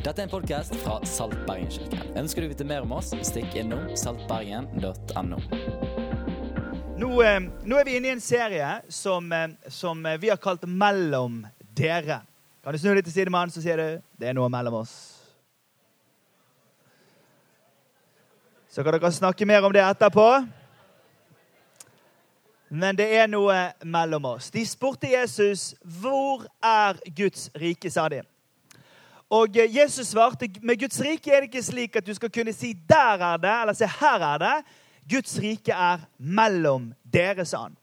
Dette er en podkast fra Salt Bergen-kirken. Ønsker du å vite mer om oss, stikk innom saltbergen.no. Nå, eh, nå er vi inne i en serie som, eh, som eh, vi har kalt 'Mellom dere'. Kan du snu litt til sidemannen, så sier du 'Det er noe mellom oss'. Så kan dere snakke mer om det etterpå. Men det er noe mellom oss. De spurte Jesus 'Hvor er Guds rike?' sa de. Og eh, Jesus svarte med Guds rike er det ikke slik at du skal kunne si 'der er det', eller si 'her er det'. Guds rike er mellom dere, sa han.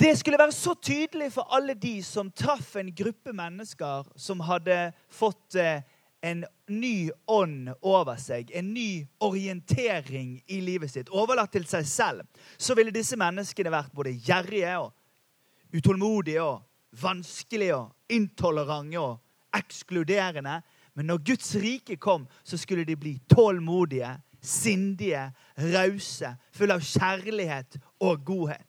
Det skulle være så tydelig for alle de som traff en gruppe mennesker som hadde fått eh, en ny ånd over seg, en ny orientering i livet sitt, overlatt til seg selv, så ville disse menneskene vært både gjerrige og utålmodige og vanskelige og intolerante og ekskluderende. Men når Guds rike kom, så skulle de bli tålmodige, sindige, rause, fulle av kjærlighet og godhet.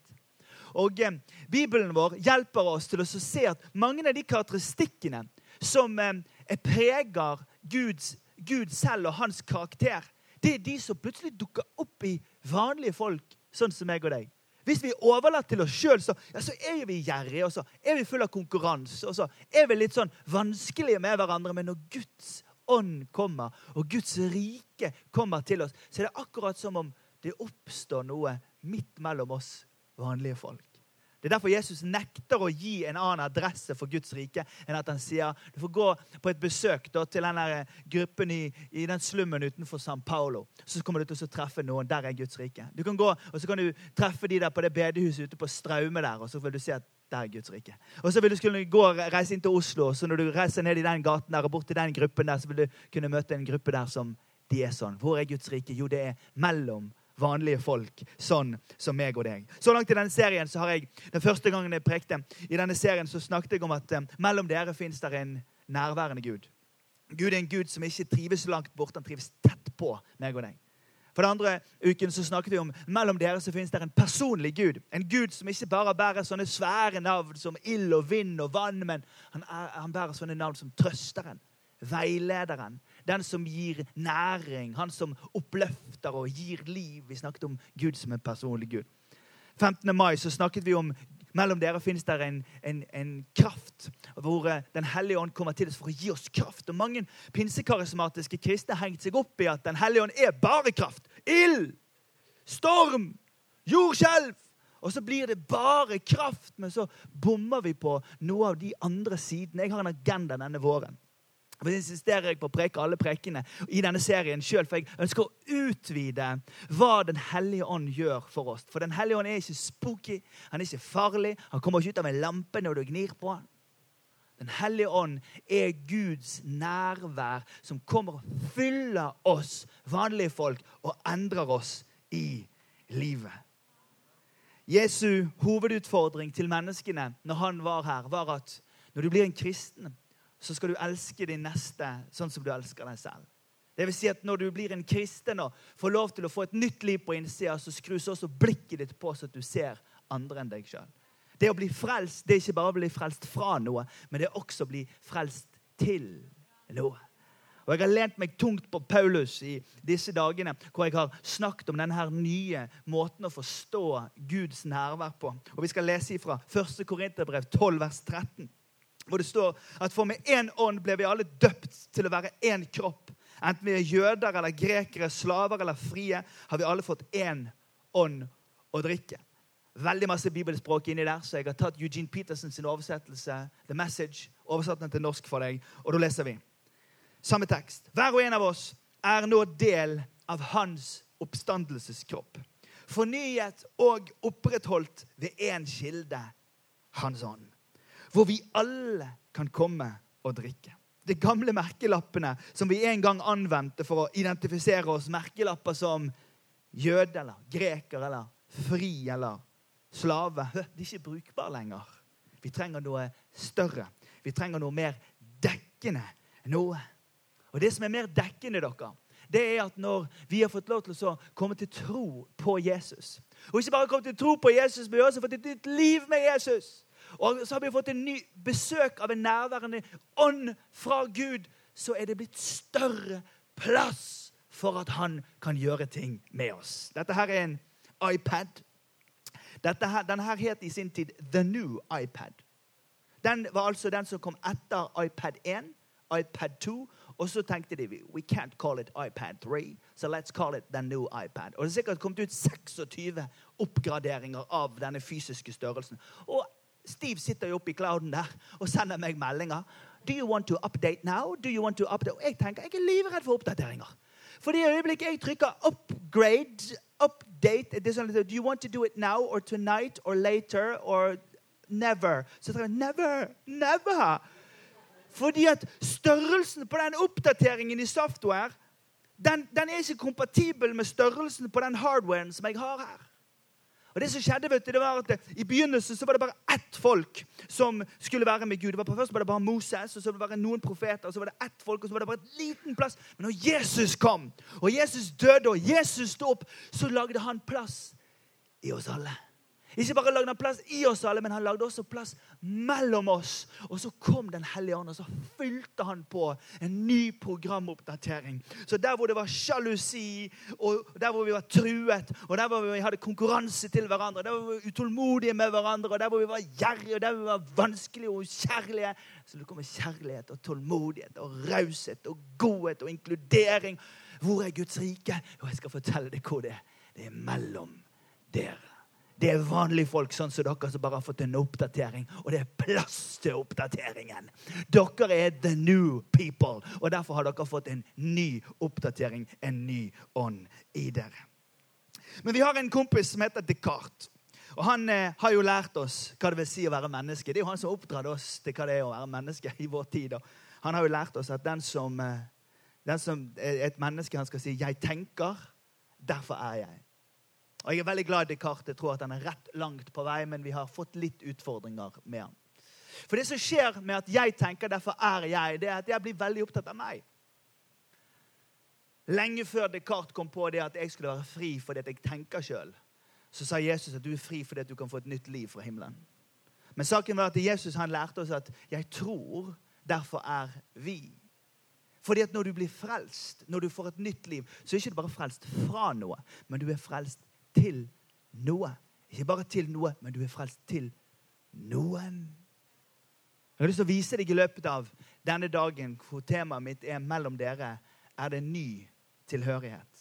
Og eh, Bibelen vår hjelper oss til å se at mange av de karakteristikkene som eh, preger Guds, Gud selv og hans karakter, det er de som plutselig dukker opp i vanlige folk, sånn som meg og deg. Hvis vi er overlatt til oss sjøl, så, ja, så, er vi gjerrige, og så er vi fulle av konkurranse. Og så er vi litt sånn vanskelige med hverandre. Men når Guds ånd kommer, og Guds rike kommer til oss, så er det akkurat som om det oppstår noe midt mellom oss vanlige folk. Det er derfor Jesus nekter å gi en annen adresse for Guds rike enn at han sier du får gå på et besøk da, til den gruppen i, i, den slummen utenfor San Paulo. Så kommer du til å treffe noen. Der er Guds rike. Du kan gå, og Så kan du treffe de der på det bedehuset ute på Straume der, og så vil du si at der er Guds rike. Og så vil du skulle gå og reise inn til Oslo, så når du reiser ned i den gaten der og bort til den gruppen der, så vil du kunne møte en gruppe der som de er sånn. Hvor er Guds rike? Jo, det er mellom vanlige folk, sånn som meg og deg. Så langt i denne serien så har jeg, Den første gangen jeg prekte, i denne serien så snakket jeg om at eh, mellom dere fins det en nærværende Gud. Gud er en Gud som ikke trives langt borte, han trives tett på meg og deg. For den andre uken så snakket vi om mellom dere så finnes det en personlig Gud. En Gud som ikke bare bærer sånne svære navn som ild og vind og vann, men han, er, han bærer sånne navn som trøsteren, veilederen, den som gir næring, han som oppløfter og gir liv. Vi snakket om Gud som en personlig Gud. 15. mai så snakket vi om mellom dere finnes det en, en, en kraft hvor eh, Den hellige ånd kommer til oss for å gi oss kraft. Og Mange pinsekarismatiske kristne har hengt seg opp i at Den hellige ånd er bare kraft. Ild, storm, jordskjelv. Og så blir det bare kraft, men så bommer vi på noe av de andre sidene. Jeg har en agenda denne våren. For insisterer jeg på å preke alle prekene i denne serien sjøl, for jeg ønsker å utvide hva Den hellige ånd gjør for oss. For Den hellige ånd er ikke spooky, han er ikke farlig. Han kommer ikke ut av en lampe når du gnir på han. Den hellige ånd er Guds nærvær som kommer og fyller oss vanlige folk og endrer oss i livet. Jesu hovedutfordring til menneskene når han var her, var at når du blir en kristen så skal du elske din neste sånn som du elsker deg selv. Det vil si at Når du blir en kristen og får lov til å få et nytt liv på innsida, så skrus også blikket ditt på så at du ser andre enn deg sjøl. Det å bli frelst det er ikke bare å bli frelst fra noe, men det er også å bli frelst til noe. Og Jeg har lent meg tungt på Paulus i disse dagene, hvor jeg har snakket om denne nye måten å forstå Guds nærvær på. Og Vi skal lese ifra 1. Korinterbrev 12, vers 13 hvor det står at for med én ånd ble vi alle døpt til å være én kropp. Enten vi er jøder eller grekere, slaver eller frie, har vi alle fått én ånd å drikke. Veldig masse bibelspråk inni der, så jeg har tatt Eugene Peterson sin oversettelse, The Message, oversatt den til norsk for deg, og da leser vi. Samme tekst. Hver og en av oss er nå del av hans oppstandelseskropp. Fornyet og opprettholdt ved én kilde, hans ånd hvor vi alle kan komme og drikke. De gamle merkelappene som vi en gang anvendte for å identifisere oss, merkelapper som jøde eller greker eller fri eller slave, de er ikke brukbare lenger. Vi trenger noe større. Vi trenger noe mer dekkende. Noe. Og det som er mer dekkende, dere, det er at når vi har fått lov til å komme til tro på Jesus Og ikke bare komme til tro på Jesus, men vi har også fått et nytt liv med Jesus. Og så har vi fått en ny besøk av en nærværende ånd fra Gud så er det blitt større plass for at han kan gjøre ting med oss. Dette her er en iPad. Dette her, den her het i sin tid The New iPad. Den var altså den som kom etter iPad 1, iPad 2. Og så tenkte de we can't call it iPad 3, so let's call it the new iPad. Og det er sikkert kommet ut 26 oppgraderinger av denne fysiske størrelsen. Og Steve sitter jo oppe i clouden der og sender meg meldinger. Do you want to update now? Do you want to update? Jeg tenker, jeg er livredd for oppdateringer. For det øyeblikket jeg trykker 'upgrade', 'update' det er sånn, Do you want to do it now or tonight or later or never? Så tenker jeg never, never. Fordi at størrelsen på den oppdateringen i software den, den er ikke kompatibel med størrelsen på den hardwaren som jeg har her. Og det som skjedde, vet du, det var at I begynnelsen så var det bare ett folk som skulle være med Gud. Det var Først var det bare Moses, og så var det bare noen profeter, og så var det ett folk, og så var det bare et liten plass. Men når Jesus kom, og Jesus døde, og Jesus sto opp, så lagde han plass i oss alle. Ikke bare lagde han plass i oss alle, men han lagde også plass mellom oss. Og så kom Den hellige ånd, og så fylte han på en ny programoppdatering. Så der hvor det var sjalusi, og der hvor vi var truet, og der hvor vi hadde konkurranse til hverandre, der hvor vi var utålmodige med hverandre, og der hvor vi var gjerrige, og der hvor vi var vanskelige og ukjærlige, så det kommer kjærlighet og tålmodighet og raushet og godhet og inkludering. Hvor er Guds rike? Jo, jeg skal fortelle deg hvor det er. Det er mellom dere. Det er vanlige folk sånn som dere som bare har fått en oppdatering. Og det er plass til oppdateringen. Dere er the new people, og derfor har dere fått en ny oppdatering, en ny ånd i dere. Men vi har en kompis som heter Descartes. Og Han eh, har jo lært oss hva det vil si å være menneske. Det er jo han som oppdratt oss til hva det er å være menneske i vår tid. Og han har jo lært oss at den som, eh, den som er et menneske, han skal si 'jeg tenker, derfor er jeg'. Og Jeg er veldig glad i Descartes. Jeg tror at han er rett langt på vei, men vi har fått litt utfordringer med han. For det som skjer med at jeg tenker 'derfor er jeg', det er at jeg blir veldig opptatt av meg. Lenge før Descartes kom på det at jeg skulle være fri fordi jeg tenker sjøl, så sa Jesus at du er fri fordi du kan få et nytt liv fra himmelen. Men saken var at Jesus han lærte oss at 'jeg tror, derfor er vi'. Fordi at når du blir frelst, når du får et nytt liv, så er ikke bare frelst fra noe, men du er frelst til noe. Ikke bare til noe, men du er frelst til noen. Jeg har lyst til å vise deg i løpet av denne dagen hvor temaet mitt er 'mellom dere er det ny tilhørighet'.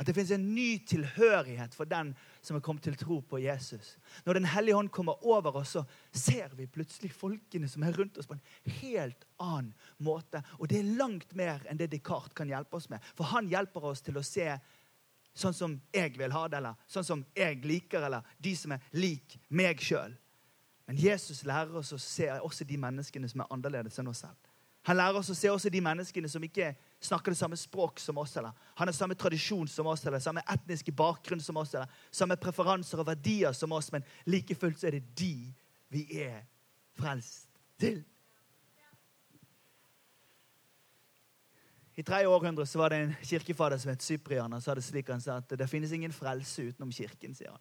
At det fins en ny tilhørighet for den som er kommet til tro på Jesus. Når Den hellige hånd kommer over oss, så ser vi plutselig folkene som er rundt oss, på en helt annen måte. Og det er langt mer enn det Descartes kan hjelpe oss med. For han hjelper oss til å se sånn som jeg vil ha det, eller sånn som jeg liker, eller de som er lik meg sjøl. Men Jesus lærer oss å se også de menneskene som er annerledes enn oss selv. Han lærer oss å se også de menneskene som ikke snakker det samme språk som oss, eller han har samme tradisjon som oss, eller samme etniske bakgrunn som oss, eller samme preferanser og verdier som oss, men like fullt så er det de vi er frelst til. I tredje århundre så var det en kirkefader som het Cyprian. Han sa det slik han sa at det finnes ingen frelse utenom kirken. sier han.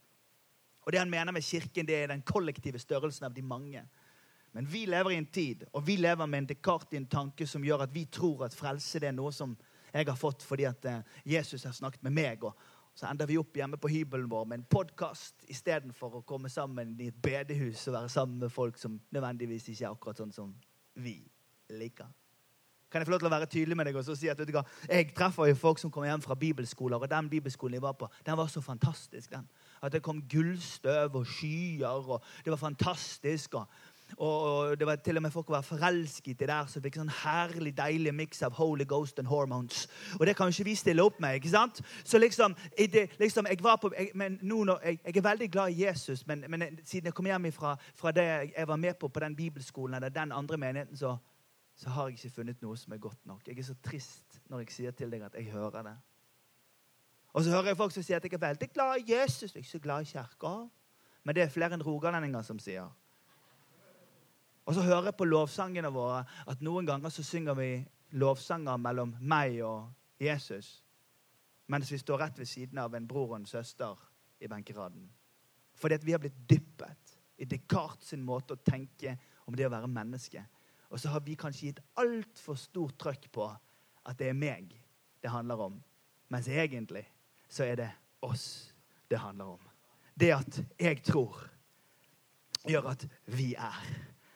Og Det han mener med kirken, det er den kollektive størrelsen av de mange. Men vi lever i en tid, og vi lever med en Descartes tanke som gjør at vi tror at frelse det er noe som jeg har fått fordi at eh, Jesus har snakket med meg. og så ender vi opp hjemme på hybelen vår med en podkast istedenfor å komme sammen i et bedehus og være sammen med folk som nødvendigvis ikke er akkurat sånn som vi liker. Kan jeg få lov til å være tydelig med deg og si at hva, Jeg treffer jo folk som kommer hjem fra bibelskoler, og den bibelskolen jeg var på, den var så fantastisk. den. At det kom gullstøv og skyer, og det var fantastisk. og og det var til og med folk var forelsket i der, som fikk sånn herlig deilig miks av Holy Ghost and hormones. Og det kan jo ikke vi stille opp med. ikke sant? Så liksom, det, liksom jeg var på, jeg, men nå jeg, jeg, er veldig glad i Jesus, men, men siden jeg kom hjem fra, fra det jeg var med på på den bibelskolen eller den andre menigheten, så så har jeg ikke funnet noe som er godt nok. Jeg er så trist når jeg sier til deg at jeg hører det. Og så hører jeg folk som sier at jeg er veldig glad i Jesus, jeg er ikke så glad i kirka. Men det er flere enn rogalendinger som sier. Og så hører jeg på lovsangene våre at noen ganger så synger vi lovsanger mellom meg og Jesus, mens vi står rett ved siden av en bror og en søster i benkeraden. Fordi at vi har blitt dyppet i Descartes sin måte å tenke om det å være menneske. Og så har vi kanskje gitt altfor stort trøkk på at det er meg det handler om. Mens egentlig så er det oss det handler om. Det at jeg tror, gjør at vi er.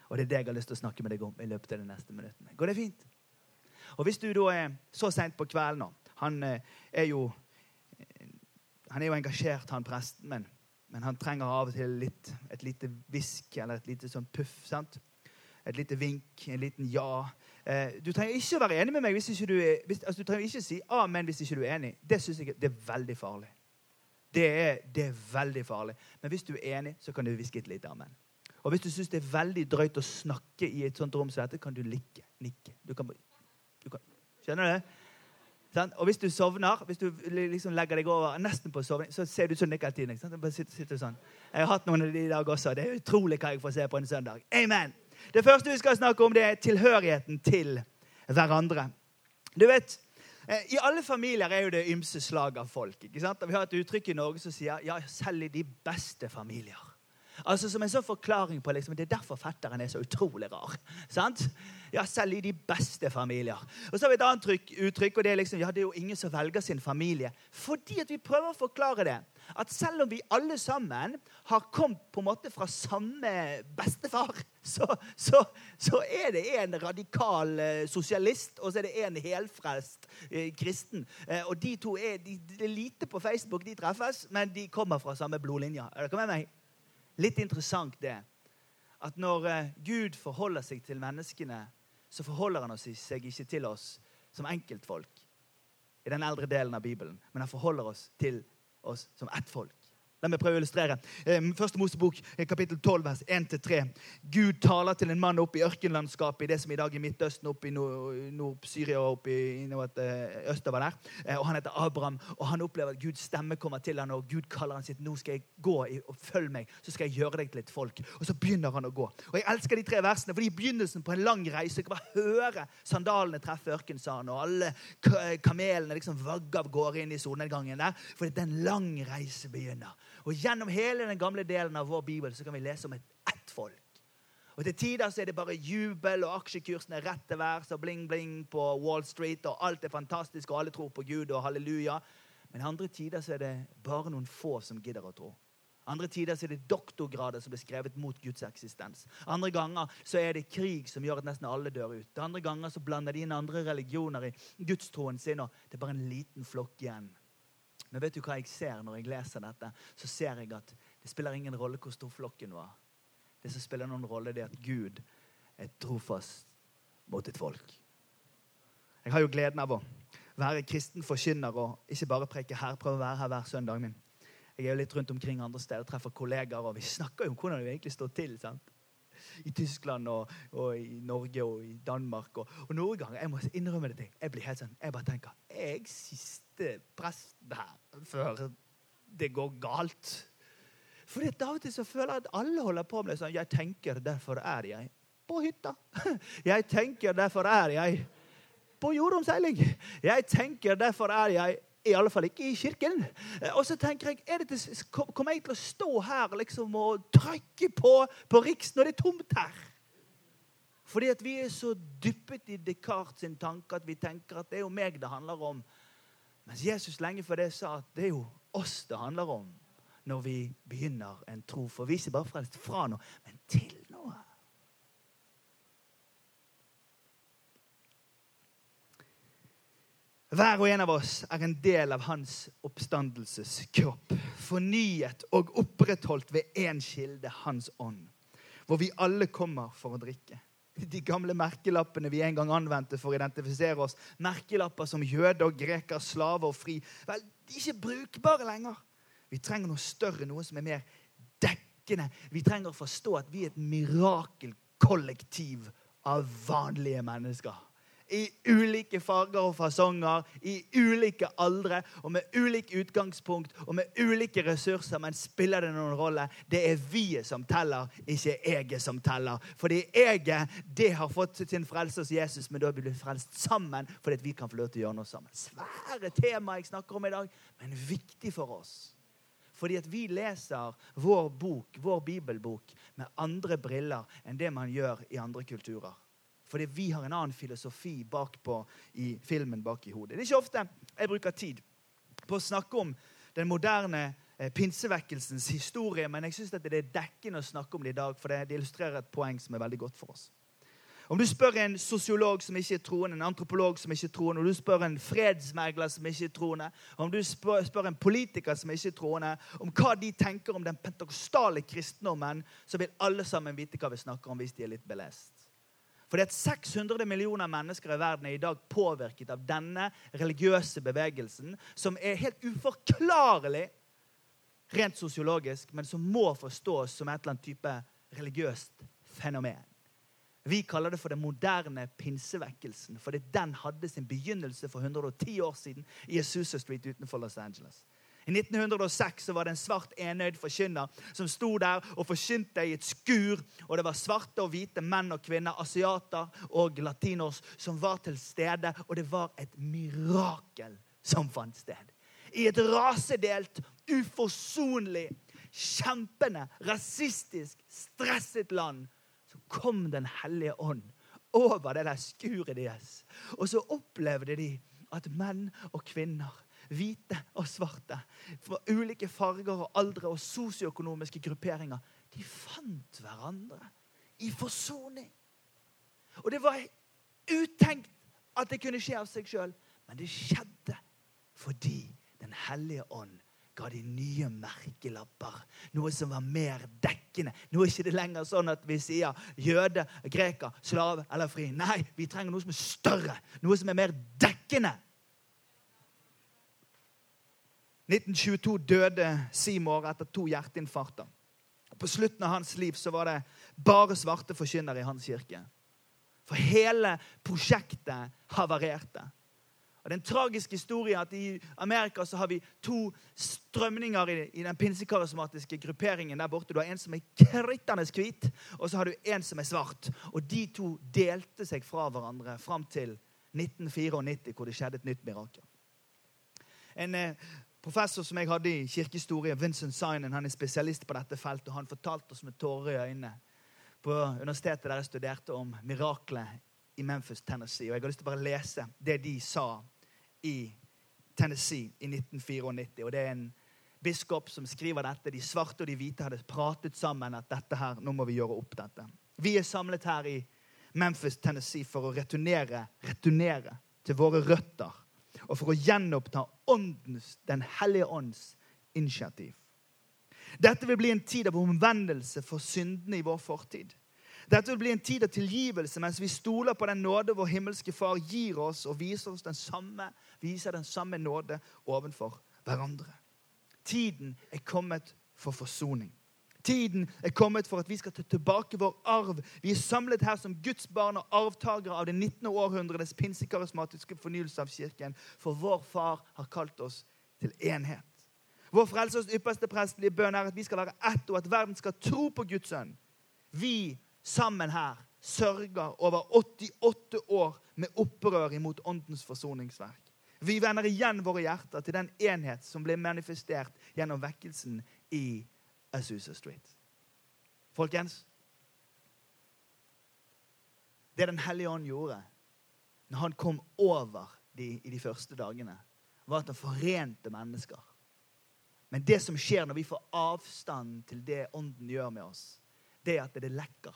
Og det er det jeg har lyst til å snakke med deg om i løpet av de neste minuttene. Går det fint? Og hvis du da er så seint på kvelden nå Han eh, er jo han er jo engasjert, han presten, men, men han trenger av og til litt, et lite hvisk eller et lite sånn puff. sant? Et lite vink, en liten ja. Eh, du trenger ikke å være enig med meg hvis ikke du er, altså, du trenger ikke si amen hvis ikke du er enig. Det synes jeg det er veldig farlig. Det er, det er veldig farlig. Men hvis du er enig, så kan du hviske et lite amen. Og hvis du syns det er veldig drøyt å snakke i et sånt rom som dette, kan du like, nikke. Du kan, du kan, skjønner du det? Og hvis du sovner, hvis du liksom legger deg over nesten på sovning, så ser du ut som Nick hele sitter, sitter sånn. Jeg har hatt noen av de i dag også. Det er utrolig hva jeg får se på en søndag. Amen! Det første vi skal snakke om, det er tilhørigheten til hverandre. Du vet, eh, I alle familier er jo det ymse slag av folk. ikke sant? Vi har et uttrykk i Norge som sier ja, selv i de beste familier Altså Som en sånn forklaring på liksom, Det er derfor fetteren er så utrolig rar. sant? Ja, Selv i de beste familier. Og så har vi et annet uttrykk, og det er liksom, ja, det er jo ingen som velger sin familie. Fordi at vi prøver å forklare det. At selv om vi alle sammen har kommet på en måte fra samme bestefar, så, så, så er det en radikal eh, sosialist, og så er det en helfrelst eh, kristen. Eh, og de to er, de, er lite på Facebook de treffes, men de kommer fra samme blodlinja. Er dere med meg? Litt interessant det at når Gud forholder seg til menneskene, så forholder han seg ikke til oss som enkeltfolk i den eldre delen av Bibelen, men han forholder oss til oss som ett folk. La meg prøve å illustrere. Ehm, første Mosebok, eh, kapittel 12, vers 1-3. Gud taler til en mann oppe i ørkenlandskapet i det som i dag er Midtøsten, oppe i Nord-Syria og oppe i eh, østover der. Eh, og Han heter Abraham, og han opplever at Guds stemme kommer til ham, og Gud kaller han sitt, nå skal jeg gå og følg meg, så skal jeg gjøre deg til et folk. Og så begynner han å gå. Og Jeg elsker de tre versene, for de er begynnelsen på en lang reise. Jeg kan bare høre sandalene treffe ørkensanden, og alle kamelene liksom vagger av gårde inn i solnedgangen der. fordi det er en lang reise begynner. Og Gjennom hele den gamle delen av vår bibel så kan vi lese om et ett folk. Og Til tider så er det bare jubel, og aksjekursene er rett til værs, og bling-bling på Wall Street, og alt er fantastisk, og alle tror på Gud, og halleluja. Men andre tider så er det bare noen få som gidder å tro. Andre tider så er det doktorgrader som blir skrevet mot Guds eksistens. Andre ganger så er det krig som gjør at nesten alle dør ut. Andre ganger så blander de inn andre religioner i gudstroen sin, og det er bare en liten flokk igjen men vet du hva jeg ser når jeg leser dette? Så ser jeg at det spiller ingen rolle hvor stor flokken var. Det som spiller noen rolle, det er at Gud er trofast mot et folk. Jeg har jo gleden av å være kristen forkynner og ikke bare preke her. Prøve å være her hver søndag. min. Jeg er jo litt rundt omkring andre steder, treffer kollegaer, og vi snakker jo om hvordan det egentlig står til. sant? I Tyskland og, og, i Norge og i Danmark. Og, og noen ganger jeg må innrømme det til, jeg blir helt sånn, jeg bare tenker Jeg sist siste presten her før det går galt. For av og til så føler jeg at alle holder på med det sånn Jeg tenker, derfor er jeg på hytta. Jeg tenker, derfor er jeg på jordomseiling. Jeg tenker, derfor er jeg i alle fall ikke i kirken. Og så tenker jeg, til, Kommer jeg til å stå her liksom og trykke på, på Riks når det er tomt her? Fordi at vi er så dyppet i Descartes sin tanke at vi tenker at det er jo meg det handler om. Mens Jesus lenge før det sa at det er jo oss det handler om når vi begynner en tro. For vi er ikke bare frelst fra noe, men til noe. Hver og en av oss er en del av hans oppstandelseskropp. Fornyet og opprettholdt ved én kilde, Hans ånd. Hvor vi alle kommer for å drikke de gamle merkelappene vi en gang anvendte for å identifisere oss, merkelapper som jøde og greker, slave og fri, vel, de er ikke brukbare lenger. Vi trenger noe større, noe som er mer dekkende. Vi trenger å forstå at vi er et mirakelkollektiv av vanlige mennesker i ulike farger og fasonger, i ulike aldre og med ulik utgangspunkt og med ulike ressurser. Men spiller det noen rolle? Det er vi-et som teller, ikke eget som teller. Fordi eget det har fått sin frelse hos Jesus, men da blir vi frelst sammen fordi vi kan få lov til å gjøre noe sammen. Svære tema jeg snakker om i dag, men viktig for oss. Fordi at vi leser vår bok, vår bibelbok med andre briller enn det man gjør i andre kulturer. Fordi vi har en annen filosofi bakpå i filmen bak i hodet. Det er ikke ofte jeg bruker tid på å snakke om den moderne eh, pinsevekkelsens historie, men jeg syns det er dekkende å snakke om det i dag, for det illustrerer et poeng som er veldig godt for oss. Om du spør en sosiolog som ikke er troende, en antropolog som ikke er troende, om du spør en fredsmegler som ikke er troende, om du spør, spør en politiker som ikke er troende, om hva de tenker om den pentakostale kristendommen, så vil alle sammen vite hva vi snakker om hvis de er litt belest. Fordi at 600 millioner mennesker i verden er i dag påvirket av denne religiøse bevegelsen, som er helt uforklarlig rent sosiologisk, men som må forstås som et eller annet type religiøst fenomen. Vi kaller det for den moderne pinsevekkelsen, fordi den hadde sin begynnelse for 110 år siden i Azusa Street utenfor Los Angeles. I 1906 var det en svart enøyd forkynner som sto der og forkynte i et skur. og Det var svarte og hvite menn og kvinner, asiater og latinos, som var til stede. Og det var et mirakel som fant sted. I et rasedelt, uforsonlig, kjempende, rasistisk, stresset land så kom Den hellige ånd over det der skuret deres. Og så opplevde de at menn og kvinner hvite og svarte, fra ulike farger og aldre og sosioøkonomiske grupperinger, de fant hverandre i forsoning. Og det var utenkt at det kunne skje av seg sjøl, men det skjedde fordi Den hellige ånd ga de nye merkelapper. Noe som var mer dekkende. Nå er ikke det lenger sånn at vi sier jøde, greker, slave eller fri. Nei, vi trenger noe som er større. Noe som er mer dekkende. 1922 døde Seymour etter to hjerteinfarkter. På slutten av hans liv så var det bare svarte forkynnere i hans kirke. For hele prosjektet havarerte. Og det er en tragisk historie at I Amerika så har vi to strømninger i, i den pinsekarismatiske grupperingen. der borte. Du har En som er krittende hvit, og så har du en som er svart. Og De to delte seg fra hverandre fram til 1994, hvor det skjedde et nytt mirakel. En eh, professor som jeg hadde i kirkehistorie, Vincent Synan, han er spesialist på dette feltet. og Han fortalte oss med tårer i øynene på universitetet der jeg studerte om miraklet i Memphis, Tennessee. Og Jeg har lyst til å bare lese det de sa i Tennessee i 1994. Og Det er en biskop som skriver dette. De svarte og de hvite hadde pratet sammen at dette her, nå må vi gjøre opp dette. Vi er samlet her i Memphis, Tennessee for å returnere, returnere til våre røtter og for å gjenoppta åndens, Den hellige ånds initiativ. Dette vil bli en tid av omvendelse for syndene i vår fortid. Dette vil bli en tid av tilgivelse mens vi stoler på den nåde vår himmelske Far gir oss, og viser oss den samme, viser den samme nåde overfor hverandre. Tiden er kommet for forsoning. Tiden er kommet for at vi skal ta tilbake vår arv. Vi er samlet her som Guds barn og arvtakere av det 19. århundrets pinsekarismatiske fornyelse av kirken. For vår far har kalt oss til enhet. Vår frelsers ypperste prestelige bønn er at vi skal være ett, og at verden skal tro på Guds sønn. Vi sammen her sørger over 88 år med opprør imot Åndens forsoningsverk. Vi vender igjen våre hjerter til den enhet som ble manifestert gjennom vekkelsen i Azusa Street. Folkens Det Den hellige ånd gjorde når han kom over de, i de første dagene, var at han forente mennesker. Men det som skjer når vi får avstand til det Ånden gjør med oss, det er at det lekker.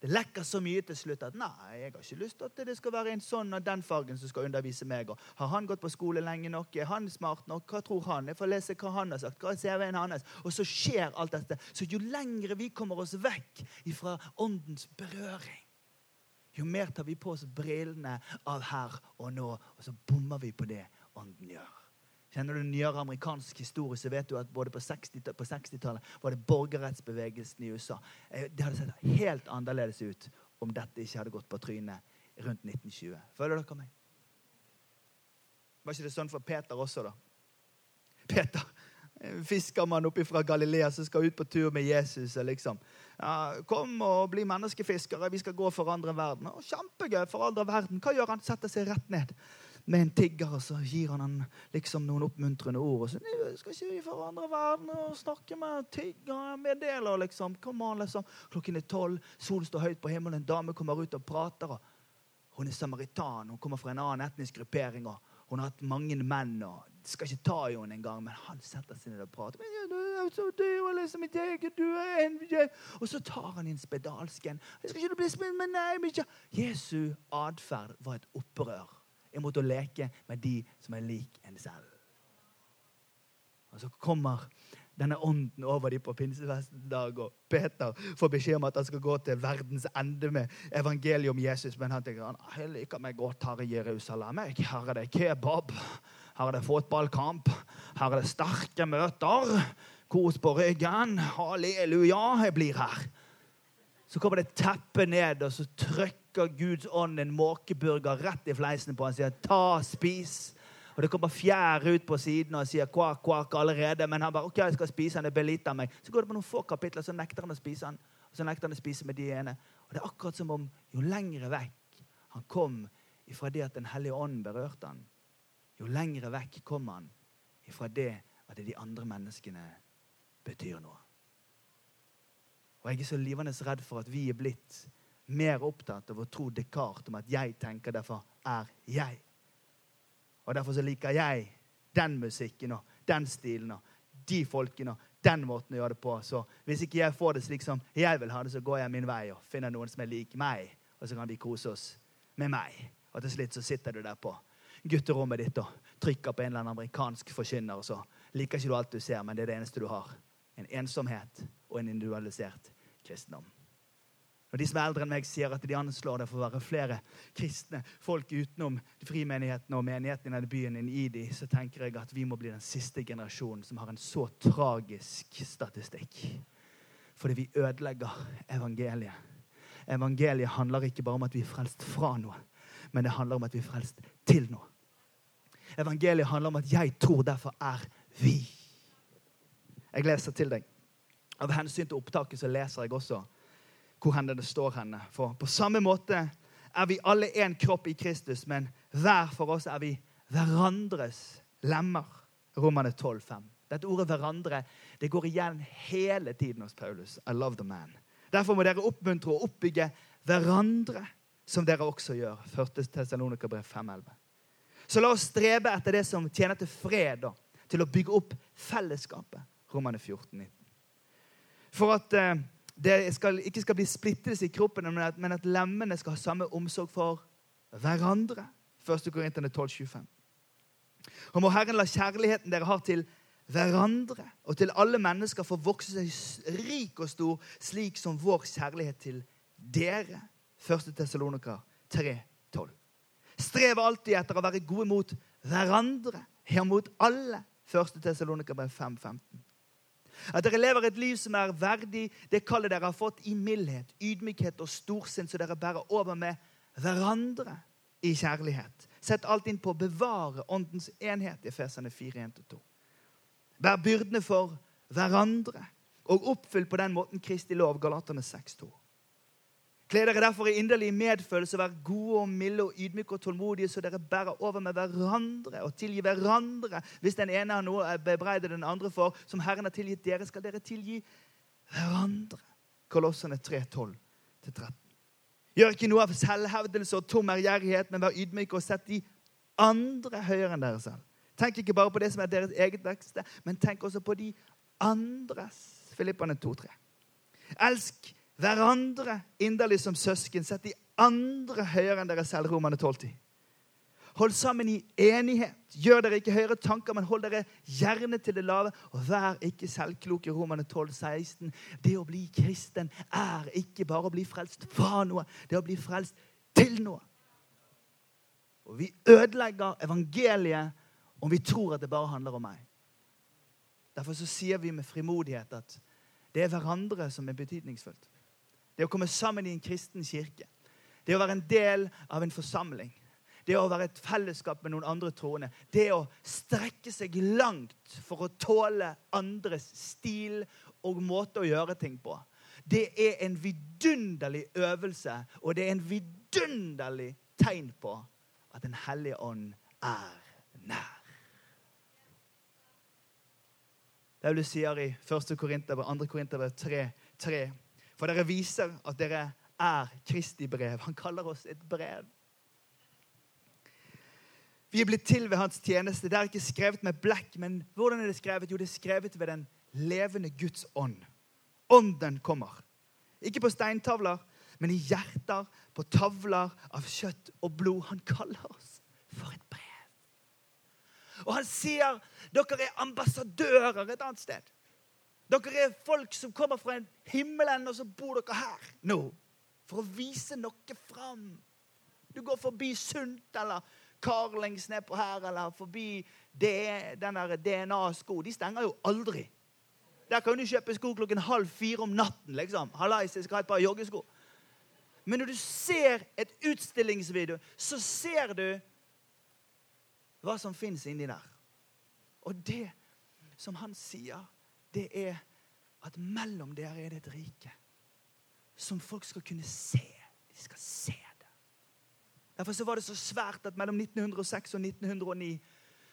Det lekker så mye til slutt at nei, jeg har ikke lyst til at det skal være en sånn og den fargen som skal undervise meg. Og har han gått på skole lenge nok? Er han smart nok? Hva tror han? Jeg får lese hva han har sagt. Hva er CV-en hans? Og så skjer alt dette. Så jo lengre vi kommer oss vekk fra åndens berøring, jo mer tar vi på oss brillene av her og nå, og så bommer vi på det ånden gjør. Kjenner du nyere amerikansk historie, så vet du at både på 60-tallet 60 var det borgerrettsbevegelsen i USA. Eh, det hadde sett helt annerledes ut om dette ikke hadde gått på trynet rundt 1920. Føler dere meg? Var ikke det sånn for Peter også, da? Peter, fiskermann oppe fra Galilea som skal ut på tur med Jesus. liksom. Ja, 'Kom og bli menneskefiskere. Vi skal gå og forandre verden.' Å, 'Kjempegøy! Forandre verden.' Hva gjør han? Setter seg rett ned med en tigger, og så gir han han liksom noen oppmuntrende ord. og så, 'Skal ikke vi forandre verden og snakke med tiggere?' Meddeler, liksom. Kom an, liksom. Klokken er tolv, solen står høyt på himmelen, en dame kommer ut og prater. og Hun er samaritan, hun kommer fra en annen etnisk gruppering. og Hun har hatt mange menn. og skal ikke ta i henne engang, men han setter seg ned og prater. Og så tar han inn spedalsken. Jeg skal ikke bli spilt, men nei. Jesu atferd var et opprør imot å leke med de som er lik en selv. Og så kommer denne ånden over dem på pinsefestdag, og Peter får beskjed om at han skal gå til verdens ende med evangeliet om Jesus. Men han tenker jeg liker meg godt her i Jerusalem. Jeg. Her er det kebab, her er det fotballkamp, her er det sterke møter. Kos på ryggen. Halleluja, jeg blir her. Så kommer det teppet ned, og så trykker Guds ånd en måkeburger rett i fleisen på han sier 'ta, spis'. Og det kommer fjær ut på siden og sier kvak, kvak allerede. Men han bare ok, jeg skal spise han, det blir litt av meg. Så går det på noen få kapitler, så nekter han å spise han. Og så nekter han å spise med de ene. Og det er akkurat som om jo lengre vekk han kom ifra det at Den hellige ånd berørte han, jo lengre vekk kom han ifra det at det de andre menneskene betyr noe. Og jeg er så livende redd for at vi er blitt mer opptatt av å tro Descartes om at jeg tenker, derfor er jeg. Og Derfor så liker jeg den musikken og den stilen og de folkene og den måten å gjøre det på. Så hvis ikke jeg får det slik som jeg vil ha det, så går jeg min vei og finner noen som er lik meg, og så kan vi kose oss med meg. Og til slutt så sitter du der på gutterommet ditt og trykker på en eller annen amerikansk forkynner, og så liker ikke du alt du ser, men det er det eneste du har. En ensomhet og en individualisert kristendom. Når de som er eldre enn meg, sier at de anslår det for å være flere kristne folk utenom frimenighetene og menigheten i denne byen enn i de, så tenker jeg at vi må bli den siste generasjonen som har en så tragisk statistikk. Fordi vi ødelegger evangeliet. Evangeliet handler ikke bare om at vi er frelst fra noe, men det handler om at vi er frelst til noe. Evangeliet handler om at jeg tror, derfor er vi. Jeg leser til deg. Av hensyn til opptaket så leser jeg også hvor henne det står henne. For på samme måte er vi alle én kropp i Kristus, men hver for oss er vi hverandres lemmer. Romane 12, 5. Dette ordet 'hverandre' det går igjen hele tiden hos Paulus. I love the man. Derfor må dere oppmuntre og oppbygge hverandre, som dere også gjør. 1. Tessalonikerbrev 5.11. Så la oss strebe etter det som tjener til fred, da, til å bygge opp fellesskapet. Romane 14, 19. For at eh, det skal, ikke skal bli splittelse i kroppen, men at, men at, lemmene skal ha samme omsorg for hverandre. 1. Korinterne 12, 25. Og må Herren la kjærligheten dere har til hverandre og til alle mennesker, få vokse seg rik og stor, slik som vår kjærlighet til dere. 1. Tessalonika 3, 12. Strev alltid etter å være gode mot hverandre, ja, mot alle. 1. Tessalonika 5, 15. At dere lever et liv som er verdig det kallet dere har fått i mildhet, ydmykhet og storsinn, så dere bærer over med hverandre i kjærlighet. Sett alt inn på å bevare åndens enhet i Fesene 4, 1-2. Bær byrdene for hverandre og oppfyll på den måten Kristi lov, Galaterne 6, 2. Kle dere derfor i inderlig medfølelse, vær gode og milde og ydmyke og tålmodige, så dere bærer over med hverandre og tilgi hverandre. Hvis den ene har noe å bebreide den andre for, som Herren har tilgitt dere, skal dere tilgi hverandre. Kolossene 3, 12-13. Gjør ikke noe av selvhevdelse og tom ærgjerrighet, men vær ydmyke og sett de andre høyere enn dere selv. Tenk ikke bare på det som er deres eget vekste, men tenk også på de andres. Filippene 2, 3. Elsk hverandre inderlig som søsken. Sett de andre høyere enn dere selv. Romerne 12. Hold sammen i enighet. Gjør dere ikke høyere tanker, men hold dere gjerne til det lave. Og vær ikke selvkloke. Romane 12, 16. Det å bli kristen er ikke bare å bli frelst fra noe. Det er å bli frelst til noe. Og vi ødelegger evangeliet om vi tror at det bare handler om meg. Derfor så sier vi med frimodighet at det er hverandre som er betydningsfullt. Det å komme sammen i en kristen kirke. Det å være en del av en forsamling. Det å være et fellesskap med noen andre troende. Det å strekke seg langt for å tåle andres stil og måte å gjøre ting på. Det er en vidunderlig øvelse, og det er en vidunderlig tegn på at Den hellige ånd er nær. Paulus sier i 1. Korinterbrev, 2. Korinterbrev 3, 3 for dere viser at dere er Kristi brev. Han kaller oss et brev. Vi er blitt til ved hans tjeneste. Det er ikke skrevet med blekk, men hvordan er det skrevet? Jo, det er skrevet ved den levende Guds ånd. Ånden kommer. Ikke på steintavler, men i hjerter, på tavler av kjøtt og blod. Han kaller oss for et brev. Og han sier dere er ambassadører et annet sted. Dere er folk som kommer fra himmelen, og så bor dere her nå. For å vise noe fram. Du går forbi Sunt eller Carlings nedpå her, eller forbi den DNA-sko. De stenger jo aldri. Der kan du kjøpe sko klokken halv fire om natten. liksom. Hallais, jeg skal ha et par joggesko. Men når du ser et utstillingsvideo, så ser du hva som fins inni der. Og det som han sier, det er at mellom dere er det et rike som folk skal kunne se. De skal se det. Derfor så var det så svært at mellom 1906 og 1909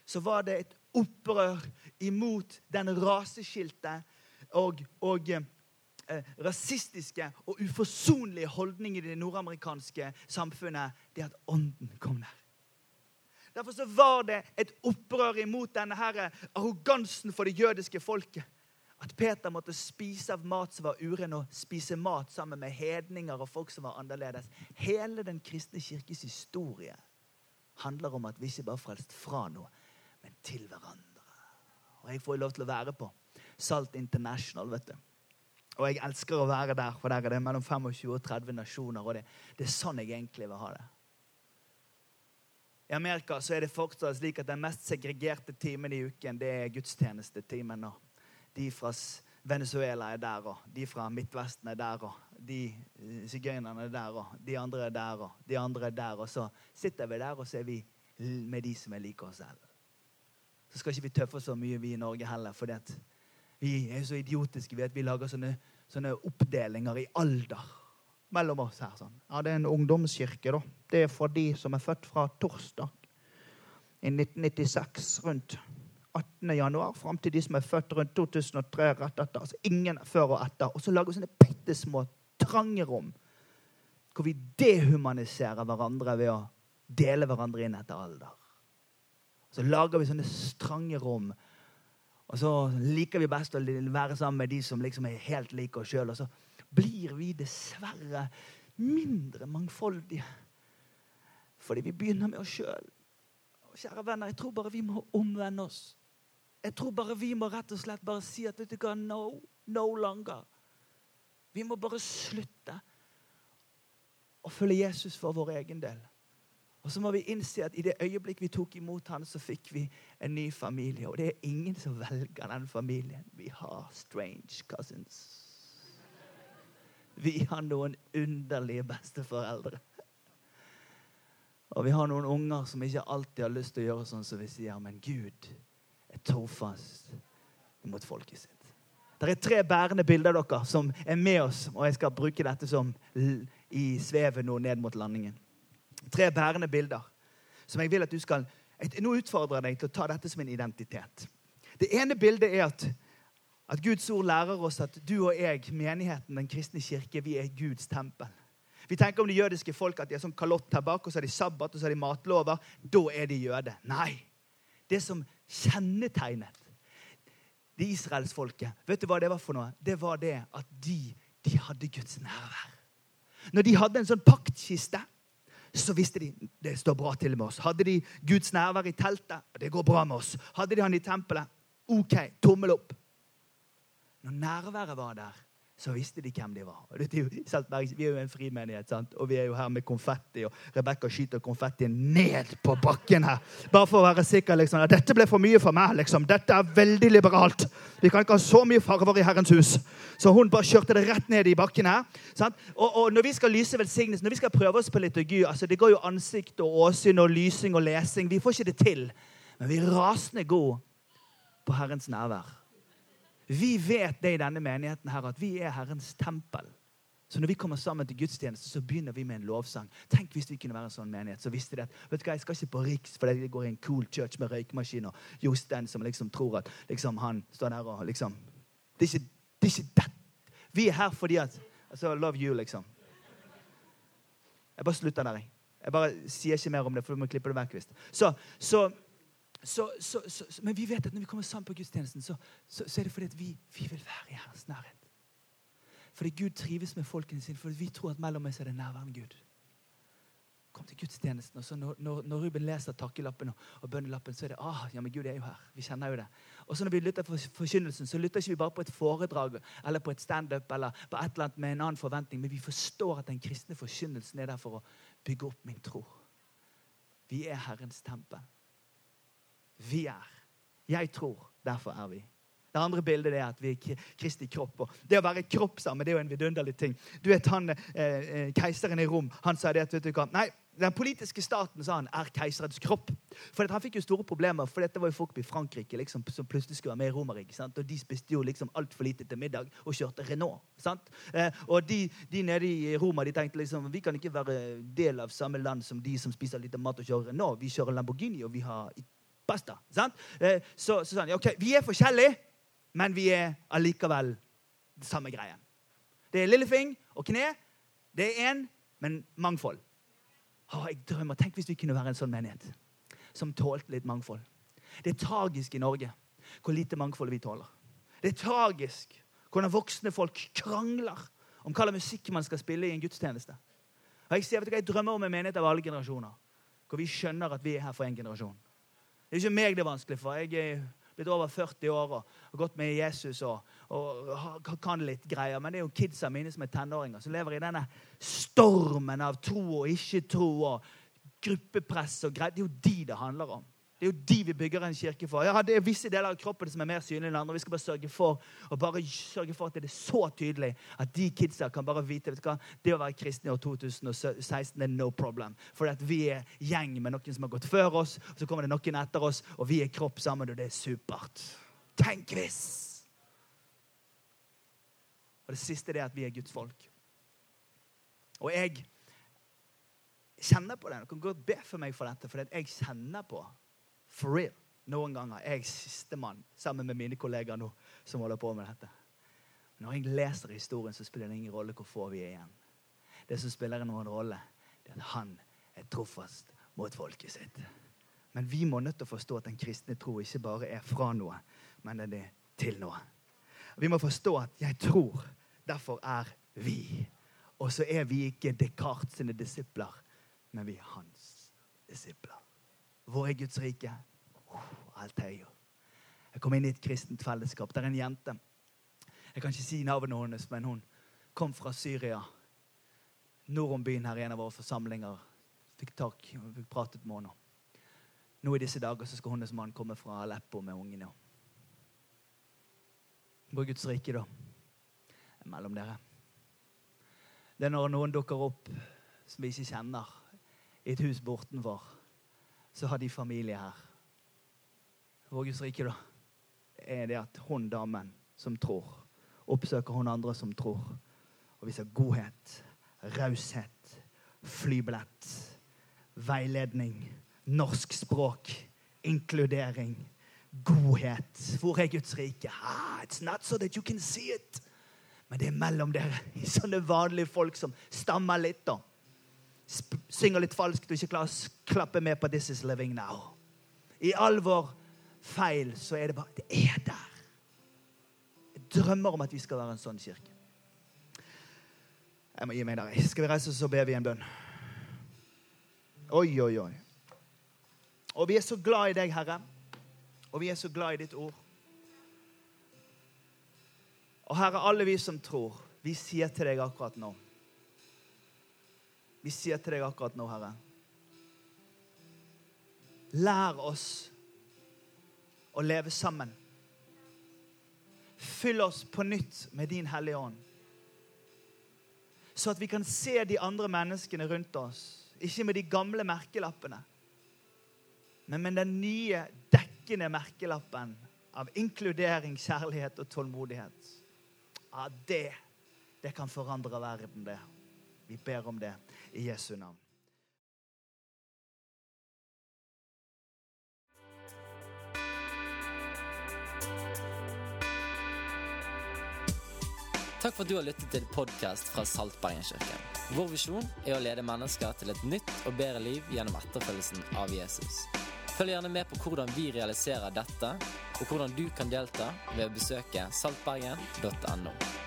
så var det et opprør imot den raseskilte og, og eh, rasistiske og uforsonlige holdningen i det nordamerikanske samfunnet. Det at ånden kom der. Derfor så var det et opprør imot denne her arrogansen for det jødiske folket. At Peter måtte spise av mat som var uren, og spise mat sammen med hedninger og folk som var annerledes. Hele den kristne kirkes historie handler om at vi ikke bare frelst fra noe, men til hverandre. Og jeg får lov til å være på Salt International. vet du. Og jeg elsker å være der, for der er det mellom 25 og 30 nasjoner. Og det, det er sånn jeg egentlig vil ha det. I Amerika så er det fortsatt slik at den mest segregerte timen i uken det er gudstjenestetimen. Og de fra Venezuela er der, og de fra Midtvesten er der, og de eh, sigøynerne er der, og de andre er der, og de andre er der. Og så sitter vi der, og så er vi med de som er like oss selv. Så skal ikke vi tøffe oss så mye, vi i Norge heller. For vi er så idiotiske vi at vi lager sånne, sånne oppdelinger i alder mellom oss her. Sånn. Ja, det er en ungdomskirke, da. Det er for de som er født fra torsdag i 1996, rundt 18. januar, fram til de som er født rundt 2003 rett etter. Altså ingen før og etter. Og så lager vi sånne bitte små, trange rom hvor vi dehumaniserer hverandre ved å dele hverandre inn etter alder. Så lager vi sånne strange rom. Og så liker vi best å være sammen med de som liksom er helt like oss sjøl. Og så blir vi dessverre mindre mangfoldige. Fordi vi begynner med oss sjøl. Kjære venner, jeg tror bare vi må omvende oss. Jeg tror bare vi må rett og slett bare si at vet du hva, no, no longer. Vi må bare slutte å følge Jesus for vår egen del. Og så må vi innse at i det øyeblikk vi tok imot han, så fikk vi en ny familie. Og det er ingen som velger den familien. Vi har strange cousins. Vi har noen underlige besteforeldre. Og vi har noen unger som ikke alltid har lyst til å gjøre sånn som vi sier, men Gud trofast mot folket sitt. Det er tre bærende bilder av dere som er med oss, og jeg skal bruke dette som i svevet nå ned mot landingen. Tre bærende bilder som jeg vil at du skal Nå utfordrer jeg deg til å ta dette som en identitet. Det ene bildet er at at Guds ord lærer oss at du og jeg, menigheten, den kristne kirke, vi er Guds tempel. Vi tenker om de jødiske folk at de har sånn kalott her bak, og så har de sabbat og så har de matlover. Da er de jøde. Nei. Det som kjennetegnet det israelsfolket, vet du hva det var for noe? Det var det at de, de hadde Guds nærvær. Når de hadde en sånn paktkiste, så visste de det står bra til med oss. Hadde de Guds nærvær i teltet, det går bra med oss. Hadde de han i tempelet, OK, tommel opp. Når nærværet var der, så visste de hvem de var. vi er jo en frimenighet, sant? og vi er jo her med konfetti. Og Rebekka skyter konfettien ned på bakken her. Bare for å være sikker. liksom, at Dette ble for mye for meg. liksom. Dette er veldig liberalt. Vi kan ikke ha så mye farver i Herrens hus. Så hun bare kjørte det rett ned i bakken her. sant? Og, og når vi skal lyse velsignelse, når vi skal prøve oss på liturgi altså Det går jo ansikt og åsyn og lysing og lesing. Vi får ikke det til. Men vi er rasende gode på Herrens nærvær. Vi vet det i denne menigheten her, at vi er Herrens tempel. Så når vi kommer sammen til gudstjeneste, så begynner vi med en lovsang. Tenk hvis vi kunne være en sånn menighet. Så visste de at vet du hva, jeg skal ikke på Riks fordi det går i en cool church med røykemaskin og Jostein som liksom tror at liksom han står der og liksom Det er ikke, det er ikke det. Vi er her fordi at altså, Love you, liksom. Jeg bare slutter der, jeg. Jeg bare sier ikke mer om det, for du må klippe det vekk. Så, så, så, så, så, men vi vet at når vi kommer sammen på gudstjenesten, så, er det fordi vi, vi vil være i Herrens nærhet. Fordi Gud trives med folkene sine, fordi vi tror at mellom oss er det nærværende Gud. Kom til gudstjenesten, og når, når, når Ruben leser takkelappen og, og bønnelappen, så er det ah, ja, men Gud er jo her. Vi kjenner jo det. Og så når vi lytter på forkynnelsen, så lytter ikke vi bare på et foredrag eller på et standup eller på et eller annet med en annen forventning, men vi forstår at den kristne forkynnelsen er der for å bygge opp min tro. Vi er Herrens tempel. Vi er. Jeg tror, derfor er vi. Det andre bildet er at vi er Kristi kropp. Og det å være kropp sammen det er jo en vidunderlig ting. Du vet han, eh, Keiseren i Rom han sa det at vet du hva, nei, den politiske staten sa han, er keiserens kropp. For Han fikk jo store problemer, for dette var jo folk i Frankrike liksom, som plutselig skulle være med i Romerriket. Og de spiste jo liksom altfor lite til middag og kjørte Renault. sant? Eh, og de, de, nede i Roma de tenkte liksom vi kan ikke være del av samme land som de som spiser lite mat og kjører Renault. Vi kjører Lamborghini, og vi har pasta. sant? Eh, så, så sånn, ok, vi er forskjellige, men vi er allikevel det samme greien. Det er lillefing og kne. Det er én, men mangfold. Å, jeg drømmer. Tenk hvis vi kunne være en sånn menighet som tålte litt mangfold. Det er tragisk i Norge hvor lite mangfold vi tåler. Det er tragisk hvordan voksne folk krangler om hva slags musikk man skal spille i en gudstjeneste. Og Jeg sier, vet du hva, jeg drømmer om en menighet av alle generasjoner, hvor vi skjønner at vi er her for en generasjon. Det er ikke meg det er vanskelig for. Jeg er blitt over 40 år og, har gått med Jesus og, og, og, kan litt greier. Men det er jo kidsa mine som er tenåringer, som lever i denne stormen av tro og ikke-tro og gruppepress og greier. Det er jo de det handler om. Det er jo de vi bygger en kirke for. Ja, det er visse deler av kroppen som er mer synlige enn andre. Vi skal bare sørge for og bare sørge for at det er så tydelig at de kidsa kan bare vite vet du hva, det å være kristen i år 2016 er no problem. For vi er gjeng med noen som har gått før oss, og så kommer det noen etter oss, og vi er kropp sammen, og det er supert. Tenk hvis! Og det siste er at vi er Guds folk. Og jeg kjenner på det. Du kan godt be for meg for dette, for jeg kjenner på For real. Noen ganger er jeg sistemann sammen med mine kollegaer nå som holder på med dette. Når jeg leser historien, så spiller det ingen rolle hvor få vi er igjen. Det som spiller noen rolle, det er at han er trofast mot folket sitt. Men vi må nødt til å forstå at den kristne tro ikke bare er fra noe, men den er til noe. Vi må forstå at 'jeg tror, derfor er vi'. Og så er vi ikke Descartes sine disipler, men vi er hans disipler. Hvor er Guds rike? Alt er jo. Jeg kom inn i et kristent fellesskap. Det er en jente. Jeg kan ikke si navnet hennes, men hun kom fra Syria. Nord om byen her i en av våre forsamlinger. Fikk tak, fikk pratet med henne. Nå i disse dager så skal hennes mann komme fra Aleppo med ungene. Hvor er Guds rike, da? Mellom dere. Det er når noen dukker opp som vi ikke kjenner, i et hus bortenfor så har de familie her. Vår Guds rike, da, er det at hun damen som tror, oppsøker hun andre som tror, og viser godhet, raushet, flybillett, veiledning, norsk språk, inkludering, godhet. Hvor er Guds rike? Ah, it's not so that you can see it. Men det er mellom dere, sånne vanlige folk som stammer litt, da synger litt falskt og ikke klarer å klappe med på 'This is living now'. I all vår feil så er det bare Det er der. Jeg drømmer om at vi skal være en sånn kirke. Jeg må gi meg der. Skal vi reise oss og be vi en bønn? Oi, oi, oi. Og vi er så glad i deg, Herre. Og vi er så glad i ditt ord. Og Herre, alle vi som tror, vi sier til deg akkurat nå vi sier til deg akkurat nå, Herre. Lær oss å leve sammen. Fyll oss på nytt med din Hellige Ånd. Så at vi kan se de andre menneskene rundt oss, ikke med de gamle merkelappene, men med den nye, dekkende merkelappen av inkludering, kjærlighet og tålmodighet. Ja, det, det kan forandre verden, det. Vi ber om det i Jesu navn. Takk for at du har lyttet til podkast fra Saltbergenkirken. Vår visjon er å lede mennesker til et nytt og bedre liv gjennom etterfølgelsen av Jesus. Følg gjerne med på hvordan vi realiserer dette, og hvordan du kan delta ved å besøke saltbergen.no.